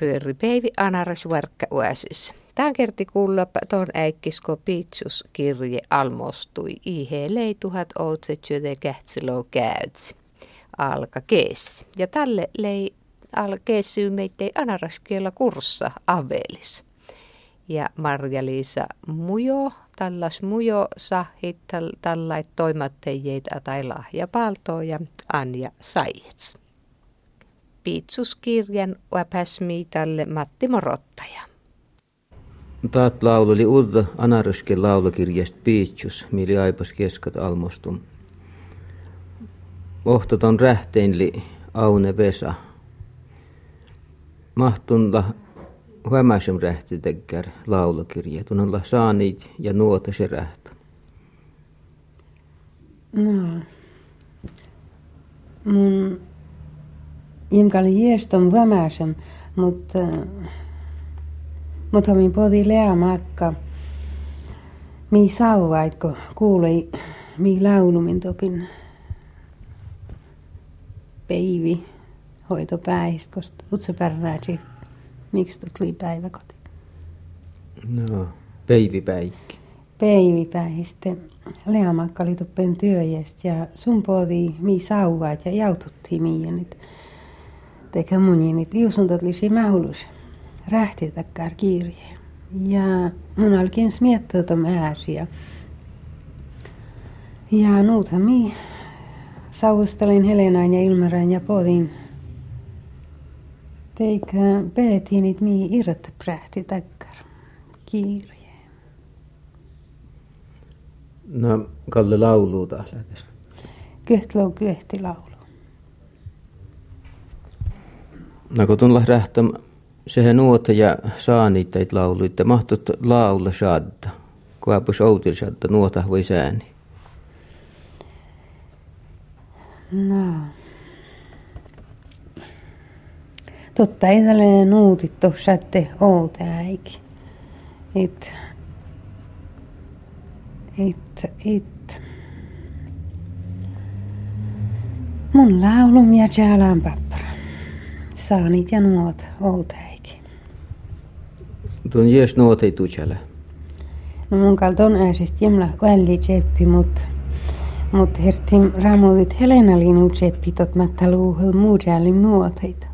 pyöri päivi anaras varkka uäsis. Tämän kerti kuulla ton äikkisko piitsus kirje almostui ihe lei tuhat outsetsyöte kähtsilou käytsi. Alka kees. Ja tälle lei al keessyy meittei anaraskiela kurssa avelis. Ja Marja-Liisa Mujo, tallas Mujo sahit tällait toimattejeet tai lahjapaltoa ja Anja Saijets. Piitsuskirjan väpäsmi tälle Matti Morottaja. Taat laulu oli Udda Anarysken laulukirjasta Piitsus, mili aipas keskat almostum. Ohtoton rähteinli Aune Vesa. Mahtunla huomaisem rähti tekkär laulukirja. Tunnalla saanit ja nuota se rähtä. No. Mun Imkali jieston vämäsem, mutta mutta min podi leamakka. Mi sauvaitko kuulei mi laulumin topin peivi hoito päistä, koska utsa pärrääsi, miksi tuli päiväkoti. No, peivipäikki. Peivipäistä. Leamakka oli toppen työjästä ja sun podi mi sauvait ja jaututtiin miienit eikä munjinit iusuntot lisi mähulus rähti takkar kirje. Ja mun alkin smiettaa tom ääsiä. Ja nuuthan mi sauvustelin Helenain ja Ilmaran ja podin. Teikä peetinit mi irrot prähti takkar kirje. No, Kalle lauluu taas lähtes. Kyhtlou kyhti laulu. No kun tulla rähtäm sehän nuota ja saanit laulu, että mahtut laula shadda. Kuapus outil shadda nuota voi sääni. No. Totta ei tällainen nuutit tossatte outa äiki. Et, et, et. Mun laulum ja pappara saanit ja nuot outäikin. Tuon jes nuot ei tutsele. No mun kalton ääsistä jemla välli tseppi, mut mut hertim ramulit Helena linu tseppi tot mättä luuhel muujäälin nuoteita.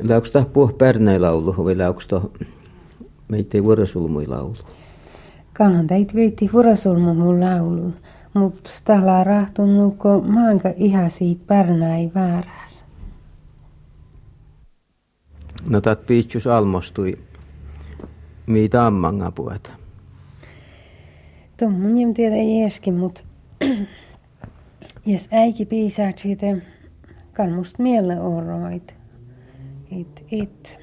Läuks tah puh pärnäi laulu vai läuks tah meitä ei vuorosulmui laulu? Kahan teit veitti vuorosulmuun laulu. Mutta täällä on rahtunut, kun maanka ihan siitä pärnäi vääräs. No tat piitsus almostui. Mitä ammanga puhuta? Mun tiedä jeeskin, mutta jos äiki piisaa siitä kannust mielle oroit. Et, et,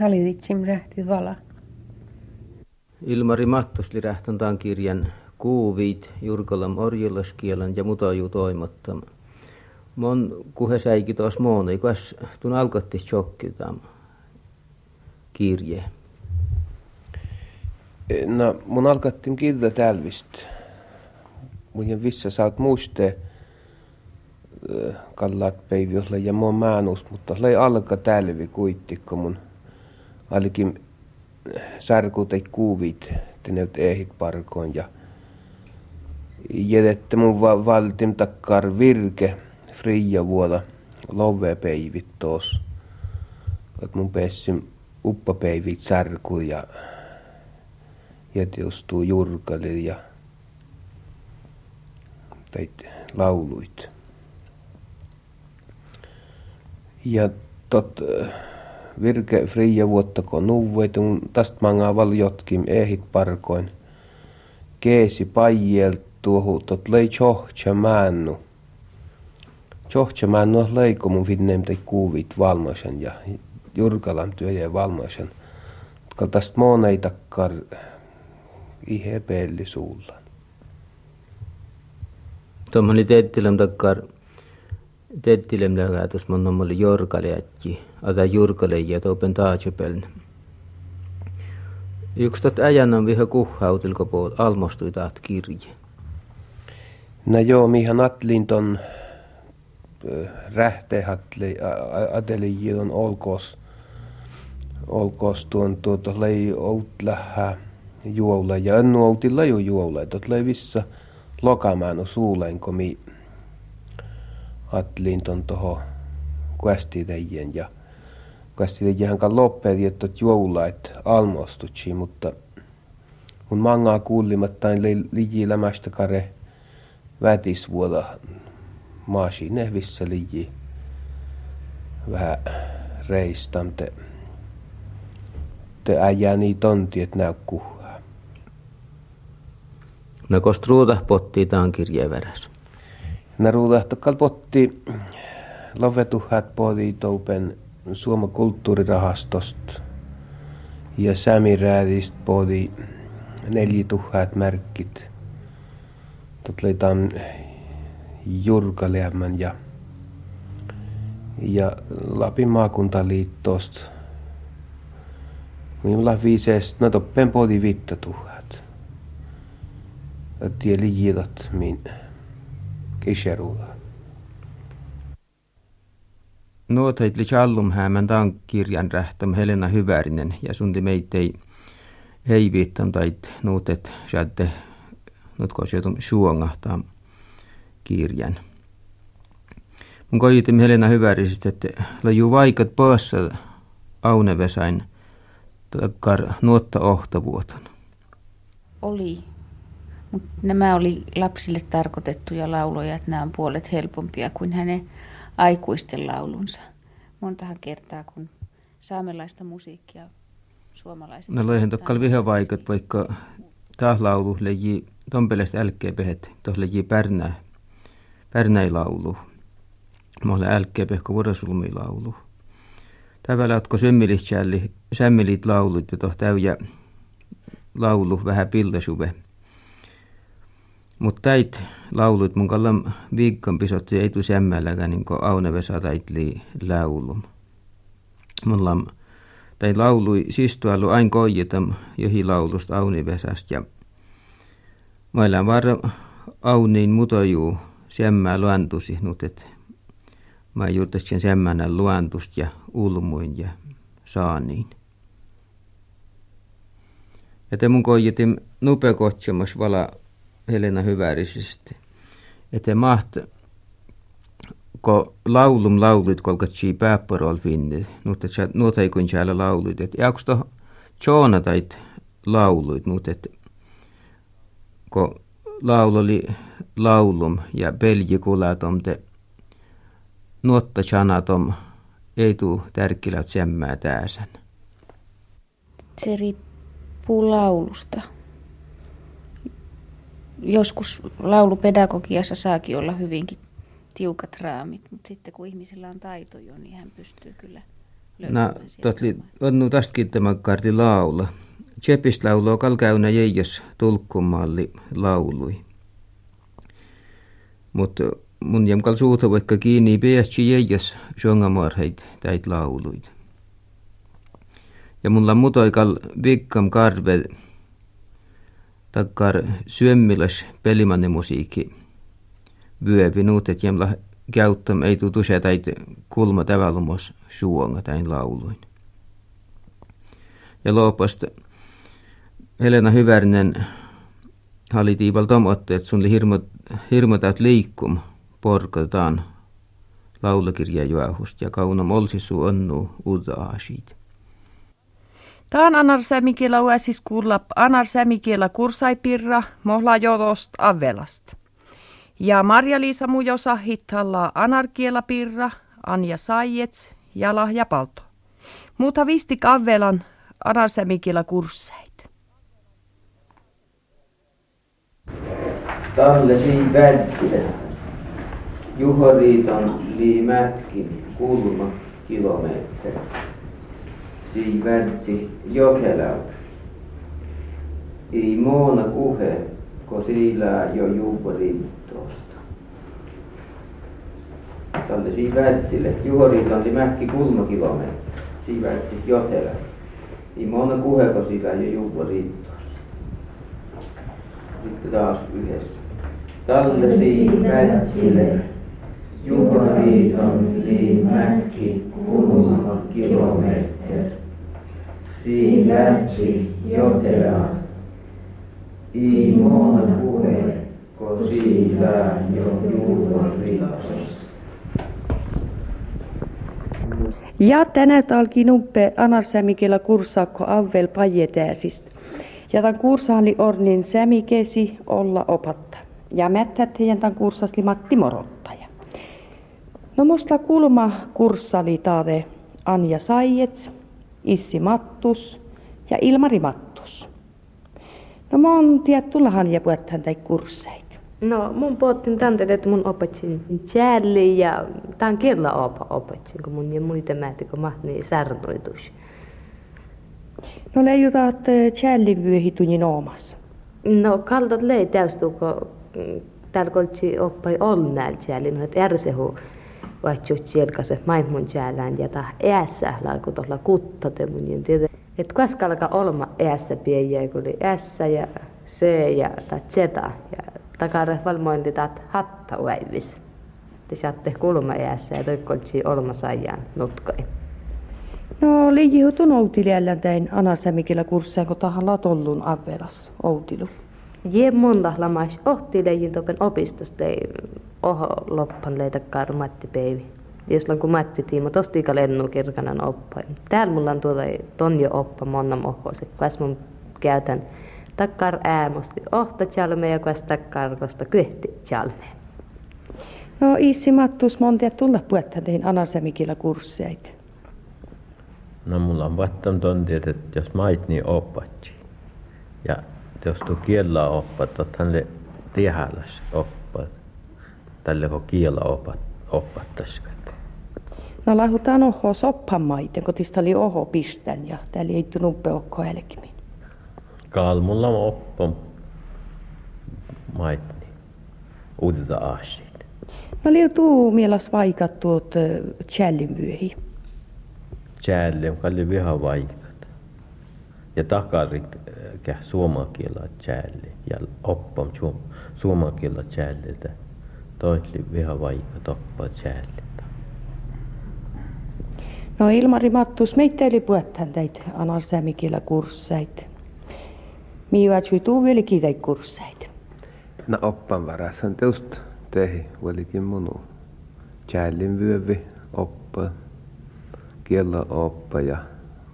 halititsim rähti vala. Ilmari Mattusli rähtän kirjan kuuvit jurkolam orjilaskielan ja mutoju toimottam. Mon kuhe säiki tuos mooni, kas tun alkotti chokkitam kirje. No, mun alkattiin kirja tälvist. Mun vissa saat muiste kallat päiviolla ja mun määnus, mutta lei alka tälvi kuittikko mun alikin särku tai kuuvit, teneut ehik parkoon ja jedette mun va- valtim takkar virke fria vuoda love peivit tos. Et mun pessim uppapeivit särku ja jätiustuu jurkali ja teit lauluit. Ja tot virke fria vuotta kun nuvuetun tästä mangaa val jotkin ehit parkoin. Keesi pajjelt tuohu tot lei chohtsa männu. Chohtsa männu lei kun mun vinneem tei kuuvit valmoisen ja Jurkalan työjä valmoisen. Kun tästä moonei takkar ihe pelli suulla. Tuommoinen teettilem takkar teettilem lägätus mun on oli jorkale ätki. Ata jurkale ja topen taajepeln. Yksi tot äijän on viha kuhhautilko puhut almostui kirje. No joo, mihan atlin ton rähtehatli on olkos olkos tuon tuota lei outlähä juola ja ennu outilla jo juola tot lei vissa lokamaan suuleen komi atlin ton toho kuestidejen ja kuestidejen kan loppedi että juola et almostutsi mutta kun mangaa kuulimattain liji lämästä kare vätisvuoda maasine vissä liji vähän reistamte te äijää niin tonti, et näy kuhaa. No kost ruuta potti taan kirjeveräs? No ruuta potti lovetuhat podi toupen Suomen kulttuurirahastosta ja Sämiräädistä podi 4000 märkit. Tot leitaan Jurkaleämän ja, ja Lapin maakuntaliittosta. Minulla viiseest, no toppen podi vitta tuhat. Tieli jiitot min kisheruulla. Nuotait li challum häämän taan kirjan rähtäm Helena Hyvärinen ja sunti meitei hei viittam tait nuutet shadde nutko sjötum suongahtaa kirjan. Mun koitim Helena Hyvärisistä, että laju vaikat poissa Aunevesain takkar nuotta ohtavuotan. Oli, mutta nämä oli lapsille tarkoitettuja lauloja, että nämä on puolet helpompia kuin hänen aikuisten laulunsa. Montahan kertaa, kun saamelaista musiikkia suomalaiset... No loihin tokkal viha vaikat, vaikka taas laulu leji tompeleista älkeen pehet, tuossa leji pärnää, pärnäi laulu. Mä olen älkeen pehko vuorosulmi laulu. Tävällä otko sämmilit laulut ja toh täyjä laulu vähän pillasuve. Mutta täit laulut mun kallam viikon pisot ei tu sämmälläkään niin kuin Aune Vesa taitli laulu. Mulla tai laului sistualu ain koijetam johi laulusta Auni Vesasta ja Meillä var Auniin mutojuu semmää luantusi nyt, että mä juurtasin semmänä luantust ja ulmuin ja saaniin. Ja te mun koijitin nupe vala Helena Hyvärisesti. Että maht, ko laulum laulut kolkat sii pääpporol finni, nuuta ei kun laulut. Että jääks to tjoona tait lauluit, nuut, että ko laulu oli laulum ja pelji kulatom te nuotta chanatom ei tuu tärkilät semmää tääsän. Se riippuu laulusta. Joskus laulupedagogiassa saakin olla hyvinkin tiukat raamit, mutta sitten kun ihmisellä on taito jo, niin hän pystyy kyllä löytämään No, totli, on tästäkin tämä karti laula. Tsepistä laulua kalkäynä jäijäs tulkkumalli laului. Mutta mun jämkal suuta vaikka kiinni päästi jäijäs jongamarheit täit lauluit. Ja mulla mutoikal vikkam karve takkar syömmiläs pelimanne musiikki vyövi nuut, että jämla käyttäm ei tuu tuse täit kulma tävälumos suonga täin lauluin. Ja lopasta Helena Hyvärinen oli tiival tomotte, että sun hirmo, hirmotat liikkum porkataan laulakirja juohust ja kauna molsisu onnu uutta aasiit. Taan anar sämikielä uäsis kuulla anar sämikielä kursaipirra mohla jodost avelast. Ja Marja-Liisa Mujosa hittalla anarkiela pirra, Anja Saijets ja Lahja Palto. Mutta vistik avelan anar sämikielä kurssei. Tallesi Välttilä. Juho Riiton Liimätkin kulma kilometri. Sii Vältsi Jokelaut. Ei moona kuhe, ko siilää jo juuporiittosta. Tälle sii Vältsille. Juho Riiton Liimätki kulma kilometri. Sii Vältsi Jokelaut. Ei moona kuhe, ko siilää jo juuporiittosta. Sitten taas yhdessä. Tallesi Pätsille, Juhariiton liimäkki kulma kilometer. Si lätsi jotea. I moon puhe, ko siitä jo rikos. Ja tänä talki nuppe anarsämikellä kurssaakko avvel pajetääsistä. Ja tämän kurssaali ornin sämikesi olla opatta. Ja mättät heidän tämän kurssasli Matti Morottaja. No musta kulma kurssali taade Anja Saijets, Issi Mattus ja Ilmari Mattus. No mä oon tullahan ja puhutaan tai kursseit. No mun puhuttiin tante, että mun opetsin tjälli ja tämän kielä opa opetsin, kun mun ja muita mähti, kun mahti särnoitus. No leijutat tjällin vyöhitunnin oomassa. No kaldot lei täystu, koltsi oppai tjällin, no että ärsehu vaikka sielkase maimun tjällään ja ta äässä laiku tuolla kuttate mun ja tiedä. Että koska alkaa olma äässä pieniä, kun oli äässä ja C ja ta zeta ja takare valmointi taat hatta uäivis. Te saatte kulma äässä ja toi koltsi olma saajan nutkoi. No liijihutun outiliällän tein anarsämikillä kurssaan, kun tahan latollun avvelas outilu. Je mun lamais ohti leijin topen opistosta ei oho loppan leitä kar Matti Peivi. Jos kun Matti Tiimo tostiika lennu kirkanan oppa. Täällä mulla on tuota tonjo oppa monna mohose. Kas mun käytän takkar äämosti ohta chalme ja kas takkar kosta kyhti chalme. No Issi Mattus montia tulla puetta tein anarsämikillä kursseit. No mulla on vattam tontiet, että jos mait niin oppatsi. Ja jos tu kiellä oppat, että hänelle tiehäläs oppat. Tälle kun kiellä oppat, oppattaisikaan. No lahutaan oho soppan maiten, kun tistä oli oho pistän ja täällä ei tunuppe okko älkimin. Kalmulla on oppon mait niin uudita aasiin. No liu tuu mielas vaikat tuot tjällin vyöhi. Tjälle, kalli viha vaikat. Ja takarit kah suoma kiela tjäälle ja oppam suoma kiela tjäälle tä toitli viha vaikka toppa tjäälle. No Ilmari Mattus, meitä oli puhutaan täitä analsämikillä kursseita. Miivät syytuu vieläkin täitä kursseita. No oppan varassa on teust tehi, vieläkin munu. Tjäällin vyövi oppa, kielä oppa ja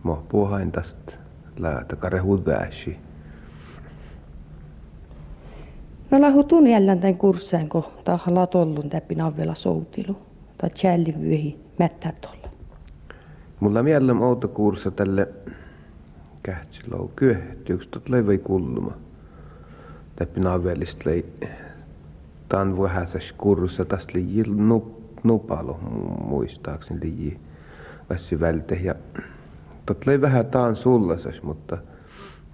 mohpuhain tästä läätä kare hudvääsi. No lahu tun jällän tämän kursseen, kun tahan latollun täppi navvela soutilu. Tai tjällin vyöhi mättää. Mulla mielellä outo kurssa tälle kähtsilou kyöhtyykö tot leivei kulma. Täppi navelista lei tan vähäsäs kurssa tästä lii nup, nupalo muistaakseni lii vässi välte ja tot lei vähän taan sullasas, mutta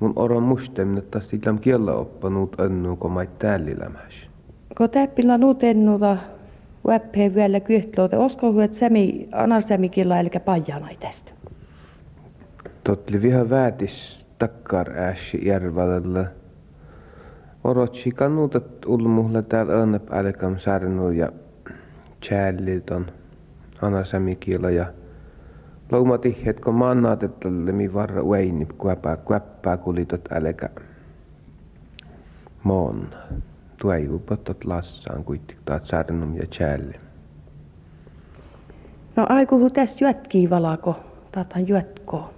mun oron että tästä illam kiellä oppanut önnu, kun mait täällä lämäs. Kun täppillä nuut ennuta Väppeen vielä kyhtloote. Osko huet sämi, anarsämikilla eli pajanai tästä? Totli viha väätis takkar ääsi järvalla. Orotsi kannutat ulmuhla täällä önnäp älkam sarnu ja chälliton anarsämikilla ja Loumati hetko mannaat, että mi varra ueini kuäpää kuäppää kulitot älkä moon tuajuupotot lassaan kuitenkin taat sarnum ja chälle. No aikuhu tässä jätkii valako, taatan jätkoo.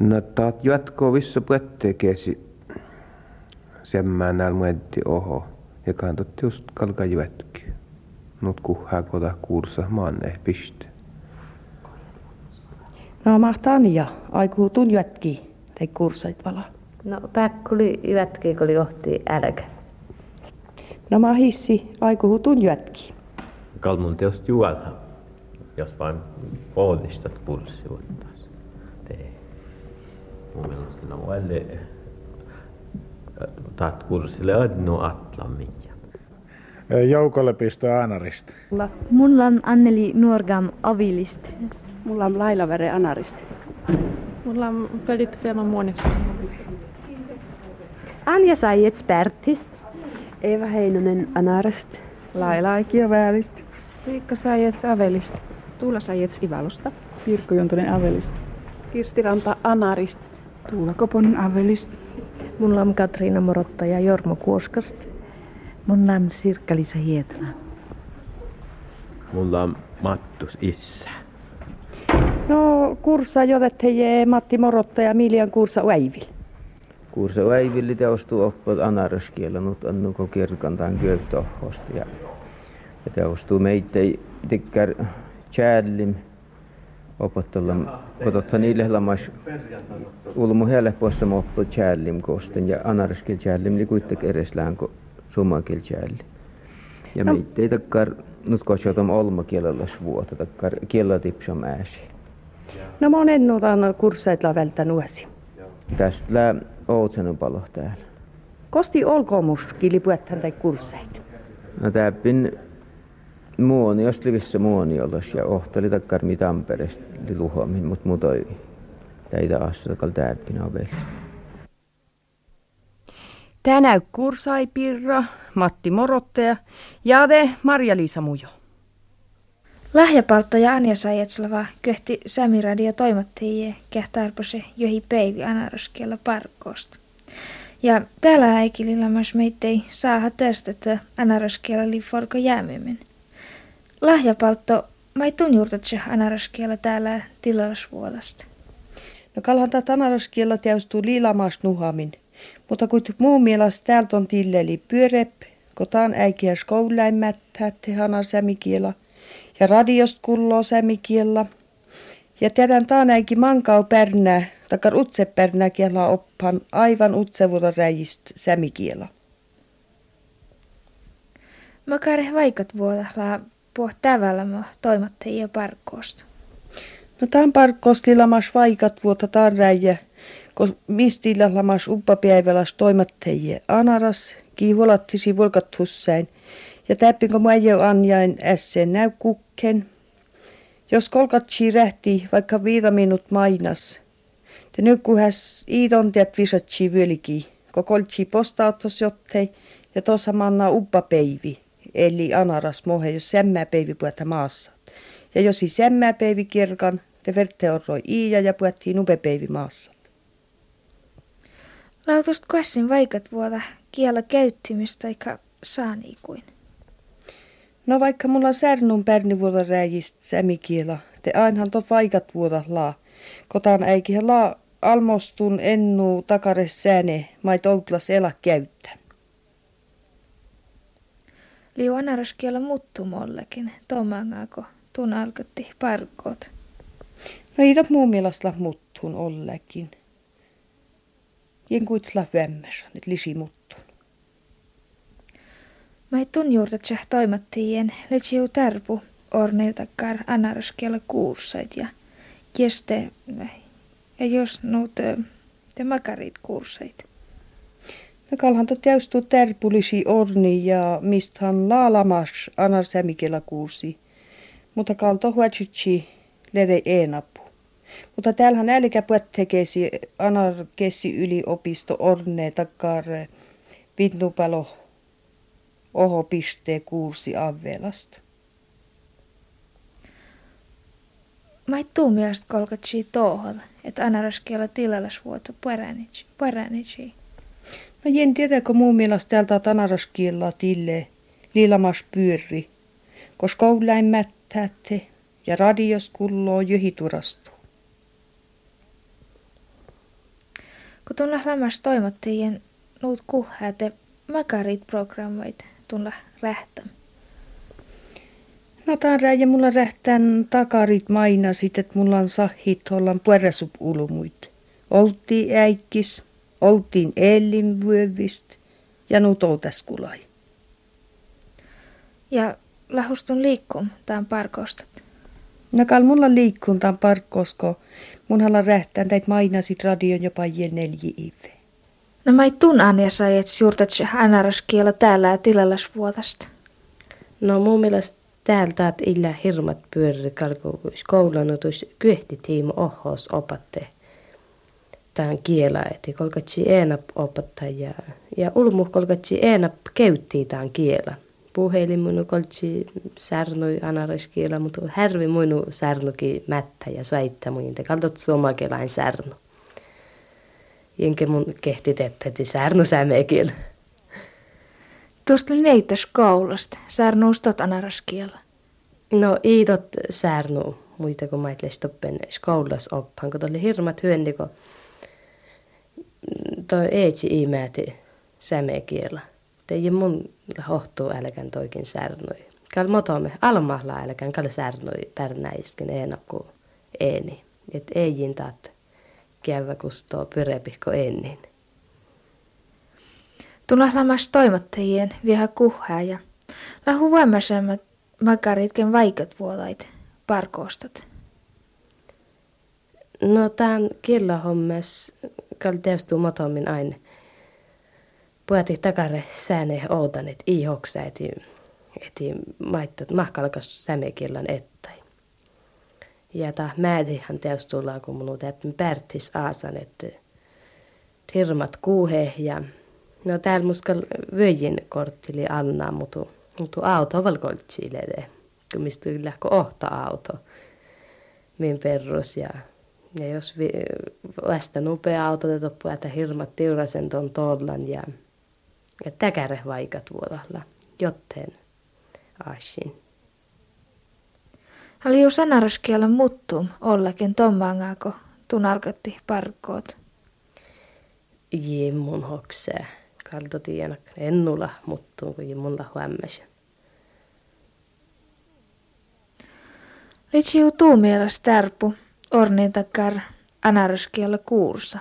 No taat jätkoo vissa puettekeesi semmään näillä muetti oho. Ja kantot just kalka jätki. Nut kuhaa kota kuursa maanne piste. No mahtaan ja aikuhu tun jätkii, tai kurssait valaa. No päkkuli jätki, kun oli ohti älkä. No mä hissi aikuhutun jätki. Kalmun teost juolha, jos vain pohdistat kurssi ottais. Tee. Mun mielestä no välle taat kurssille adnu atlamia. Joukolle pistää Aanarista. Mulla on Anneli Nuorgam Avilista. Mulla on Laila Vere Anarista. Mulla on Pölit Fiema Muoniksi. Anja Saijets Pärtistä. Eeva Heinonen Anarasta. Laila Aikia Väälistä. Riikka Säijets Avelista. Tuula Säijets Ivalosta. Pirkko Juntunen Avelista. Kirsti Ranta Anarista. Tuula Koponen Avelista. Mun on Katriina Morotta ja Jormo Kuoskasta. Mun on Sirkka-Liisa Hietala. Mulla on Mattus Issa. No, kurssa jodet hei Matti Morotta ja Miljan kurssa Väivil. Kursa Väivilli teostuu oppot anaraskielä, nyt annuko kirkantaan kyöktohosta. Ja, ja teostuu meitä tikkär chällim opottolla, kototta niille lamas ulmu helpossa moppo chällim kosten ja anaraskiel chällim li kuitenkin edes läänko sumakil chällim. Ja no. meitä ei takkar nyt kosiotam olma kielellä vuotta, takkar kielellä tipsam ääsi. No mä oon ennuutan kursseilla välttä nuosi. Tästä lää Ootsanen palo täällä. Kosti olkoomus kilipuettan tai kursseit? No täppin muoni, jos livissä muoni ollos ja ohtali takkar mi Tampereesta li luhomin, mut mutoi täitä kal täppin ovellista. Tänä kursai Pirra, Matti Morottaja ja te Marja-Liisa Mujo. Lahjapaltto ja Anja Sajatslava köhti Sämiradio toimattajie kähtarpose johi peivi anaroskiella parkkoosta. Ja täällä äikilillä myös meittei saa testata anaroskiella li forko jäämymin. Lahjapaltto mai tunjurtatse anaroskiella täällä tilallisvuodasta. No kalhan tätä anaroskiella teostuu liilamaas nuhamin. Mutta kun muun mielestä täältä on tilleli pyörep, kotaan äikiä skoulaimmättää tehana sämikiela – ja radiost kulloo sämikiellä. Ja tiedän taanäikin mankau pärnää, takar utse pärnää kielä oppan aivan utsevuuda räjist sämikiela. Makare vaikat vuodella puh tävällä toimattajia parkkoosta. No tämän parkkoosti lamas vaikat vuotta taan räjä, kun mistillä lamas uppapäiväläs toimattajia anaras, kiivolattisi volkat hussain – ja täppikö mä jo anjain ässeen näy kukken. Jos kolkatsi rähti vaikka viida minut mainas. Te nykyhäs iidon teet visatsi vyöliki. Kokoltsi postauttos jottei ja tuossa manna uppa peivi. Eli anaras mohe, jos semmää peivi puhuta maassa. Ja jos i semmää peivi kirkan, te verte orroi iia ja puhuttiin upe peivi maassa. Lautust kuessin vaikat vuoda kiellä käyttimistä eikä saaniikuin. No vaikka mulla särnun pärnivuoda rääjistä sämikiela, te ainahan tot vaikat vuoda laa. Kotan äikihän laa almostun ennu takare sääne, mait outlas elä käyttä. Liu anaraskiela mollekin, tomangaako tun alkatti parkot. No ei muun mielestä muttun ollekin. Jenkuitsla vämmässä, nyt lisi muttu. Mai tunjuurtatse toimattiin letsiu tärpu orneiltakkar anarskella kuursait ja keste ja jos nuut te makarit kuursait. No kalhan to täystu tärpulisi orni ja misthan laalamas anarsämikellä kuursi. Mutta kalto huatsitsi lede eenapu. Mutta täällähän älkä tekesi anar kessi yliopisto orne takkar vitnupalo oho pistee kuusi avvelasta. Mä ei tuu mielestä kolkatsi tohol, että anaraskiela tilallas vuotta paranici. No en tiedä, kun muun mielestä täältä anaraskiela tille lilamas pyörri, koska koulain mättäätte ja radios kulloo jyhiturastuu. Kun tuolla lamas toimattiin nuut kuhääte makarit programmoit, tulla rähtä? No tämän räjä mulla rähtän takarit mainasit, että mulla on sahit ollaan pueresup ulumuit. Oltiin äikkis, oltiin elinvyövist ja nyt outaskulai. Ja lahustun liikkum tämän parkostat? No kal mulla liikkun tämän parkosko. Munhalla rähtään täit mainasit radion jopa jel neljä ive. No mä ei tun Anja sai, että juurtat NRS-kielä täällä ja tilallas vuotasta. No mun mielestä täältä että illä hirmat pyöri kalkokuis koulunutus kyhti tiimo ohos opatte. Tähän kielä, että kolkatsi enap opettajaa ja ulmu kolkatsi enap käytti tämän kielä. puhelin munu koltsi särnui anaraskiela, mutta härvi munu särnuki mättä ja saitta te kaltot somakelain särnu. Jenke mun kehti tettäti särnu sämekiel. Tuosta neitä koulusta, särnuustot anaraskiela. No iitot särnu, muita kuin mait stoppen skoulas oppan, kun oli hirmat hyöndi, kun toi eetsi iimääti sämekielä. Teijä mun hohtuu älkän toikin särnui. Kal motomme almahla älkän kal särnui pärnäiskin eenakku eeni. Et ei taat käydä kustoo pyrepihko ennen. Tunnahlammas toimattajien viha kuhaa ja lahu voimasemmat makaritken vaikat vuolait parkoostat. No tämän kiellohommes kal teostuu motomin aina puhati takare sääne outan, et i hoksa, eti, eti maittot mahkalkas sämekillan ettai. Ja ta määtihän teostulla, kun mun täppin pärtis aasan, että hirmat kuuhe ja no täällä muskal vöjin korttili anna, mutta mutta auto valkoltsiile, kun mistä kun ohta auto min perus ja ja jos vasta nopea auto, että hirmat tiurasen ton tollan ja ja täkäre vaikat vuodalla, joten asin. Oli jo sanaraskielä muttum ollakin tommangaako tun alkatti parkkoot. Jimmun hoksee. Kalto tiedä, ennulla muttum, kun jimmulla huomasi. Litsi tuu mielestä tärpu, ornin takkar anaraskielä kuursa.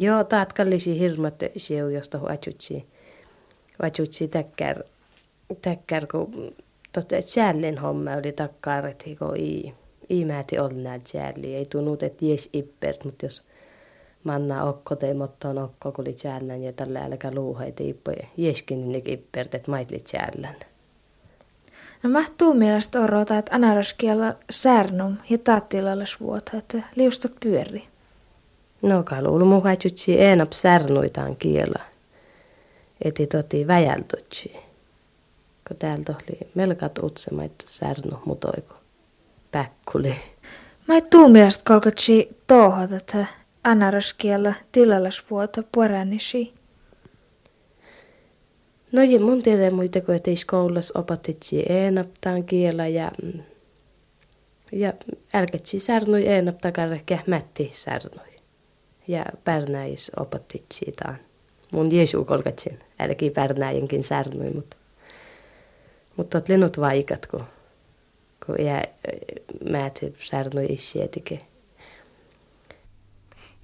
Joo, taat kallisi hirmat siu, josta huatsutsi. Huatsutsi täkkär, täkkär, kun totta, että säällen homma oli takkaar, että ei, ei määti olla näitä säälliä. Ei tunnut, että jes ippert, mutta jos manna okko tai mottoon okko, kun oli säälän ja tällä älkä luuha, että ei jeskin niin ippert, että maitlit säälän. No mahtuu mielestä orota, että anaraskiella särnum ja taattilallas vuota, että liustot pyörii. No kaluulu mu haitsutsi enap särnuitaan kiela. Eti toti väjältutsi. Kun täältä oli melkat utsemait särnu mutoiku. Päkkuli. Mä ei tuu mielestä kolkotsi tohot, että anaraskiella tilallas vuota puoranisi. No ja mun tiedä muita, kun ei koulussa opatitsi enaptaan kiela ja ja älketsi särnui enap takarrekkä mätti särnui ja Pärnäis opatti siitä. Mun Jeesu kolkatsin, älki Pärnäijenkin särnui, mutta mutta oot lennut vaikat, kun, kun jää määti särnui isietike.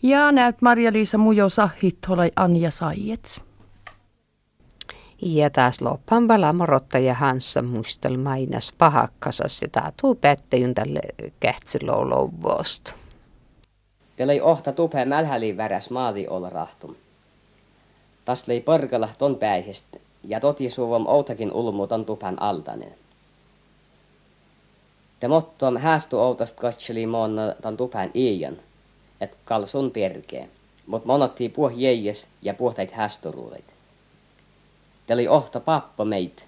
Ja näyt Marja-Liisa Mujo Sahit holai Anja Saijets. Ja taas loppan valamorotta ja Hansa muistel mainas pahakkasas ja tää tuu pättäjyn tälle kähtsilölouvosta. Teillä ei ohta tupe mälhäliin väräs maali olla rahtum. Tas lei porkalla ton päihistä ja toti suvom outakin ulmuuton tupan altanen. Te mottoam häästu outast katseli monna ton tupan iian, et kal sun perkee, mut monotti puh jäijes ja puhtait häästuruulit. Te oli ohta pappa meit,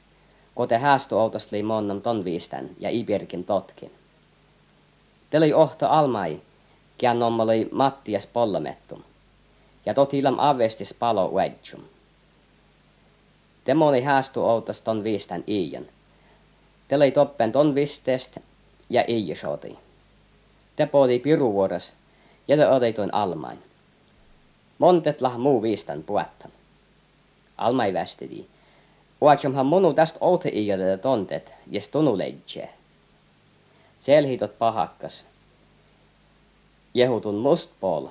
kote häästu outast lei monnam ton viistän ja iperkin totkin. Te oli ohta almai, oli Mattias Pollamettum, ja totilam avestis palo uedjum. Temoni häästu outas ton viistän iijan. Telei toppen ton vistest ja iijasoti. Te podi piruvuoras ja te oteitoin almain. Montet lah muu viistän puettan. Almai västidi. Uatsumhan munu tästä oute iijalle tontet, jes tunu leidje. Selhitot pahakkas, jehutun mustpol.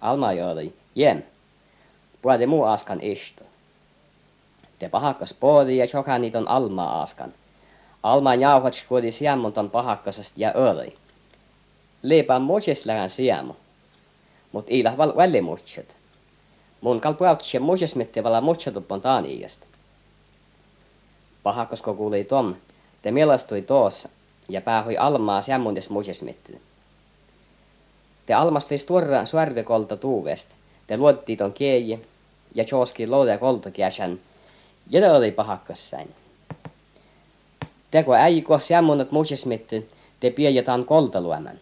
Alma jodi, jem. Puade muu askan istu. Te pahakkas poodi ja on alma askan. Alma jauhat skuodi siemmontan pahakkasest ja öli. Leipä muutjes lähän siemu. Mut iilah val väli muutset. Mun kalpuautse muutjes mitti vala muutsetupon taan iiasta. Pahakkas kuuli tom, te mielastui tuossa ja päähui almaa siemmontes muutjes mitti. Te almastis tuorra suarvekolta tuuvest. Te luotti ton keiji ja tjooski louda kolta käsän Ja oli pahakkassään. Teko äiko semmonat muisesmitte, te piejetaan koltaluoman.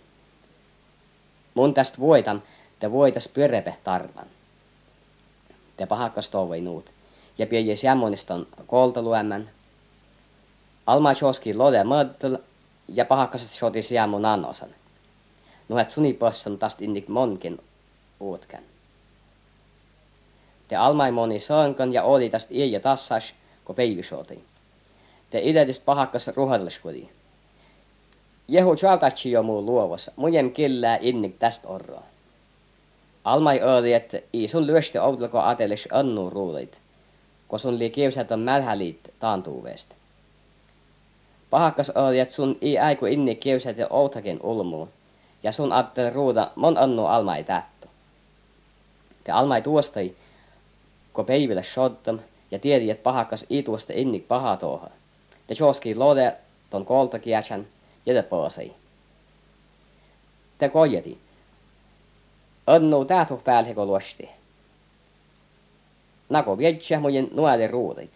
Mun tästä voitan, te voitas pyörepe tarvan. Te pahakkas tovei nuut. Ja pieje semmoniston koltaluoman. Alma choski lode möddel ja pahakkaset shoti siemmun annosan. No et suni possan tast innik monkin uutkan. Te almai moni saankan ja tästä ja tassas, kun peivisootiin. Te idetist pahakkas ruhadalliskudi. Jehu tjaltatsi jo muu luovassa, mujen killää innik tästä orroa. Almai oli, että ei sun lyösti outlako atelis annu ruulit, kun sun lii kiusat on mälhäliit taantuuvesta. Pahakkas oli, että sun ei aiku inni ja outakin ulmuun, ja sun ajattel ruuda mon annu almai tähtö. Te almai tuostai, kun peiville shottam, ja tiedi, että pahakkas ei tuosta inni paha tuohon. Te choski lode ton koltakiätsän, ja te poosai. Te kojeti. Annu tähtu päälle kun luosti. Nako vietsä mujen nuade ruudit.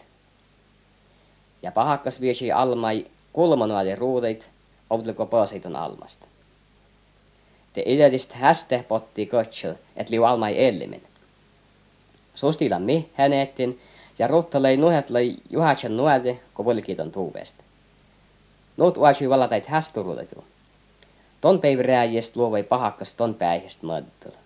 Ja pahakkas viesi almai kulma nuade ruudit, obdliko poosaiton almasta. Te idetist häste potti kotsel, et liu almai ellimin. Sustila mi hänettin, ja ruttalei nuhetlei juhatsen nuade, kun volkiton tuuvesta. Nuut uasi valatait hästuruletu. Ton päivä rääjest luovai pahakkas ton päihestä maddella.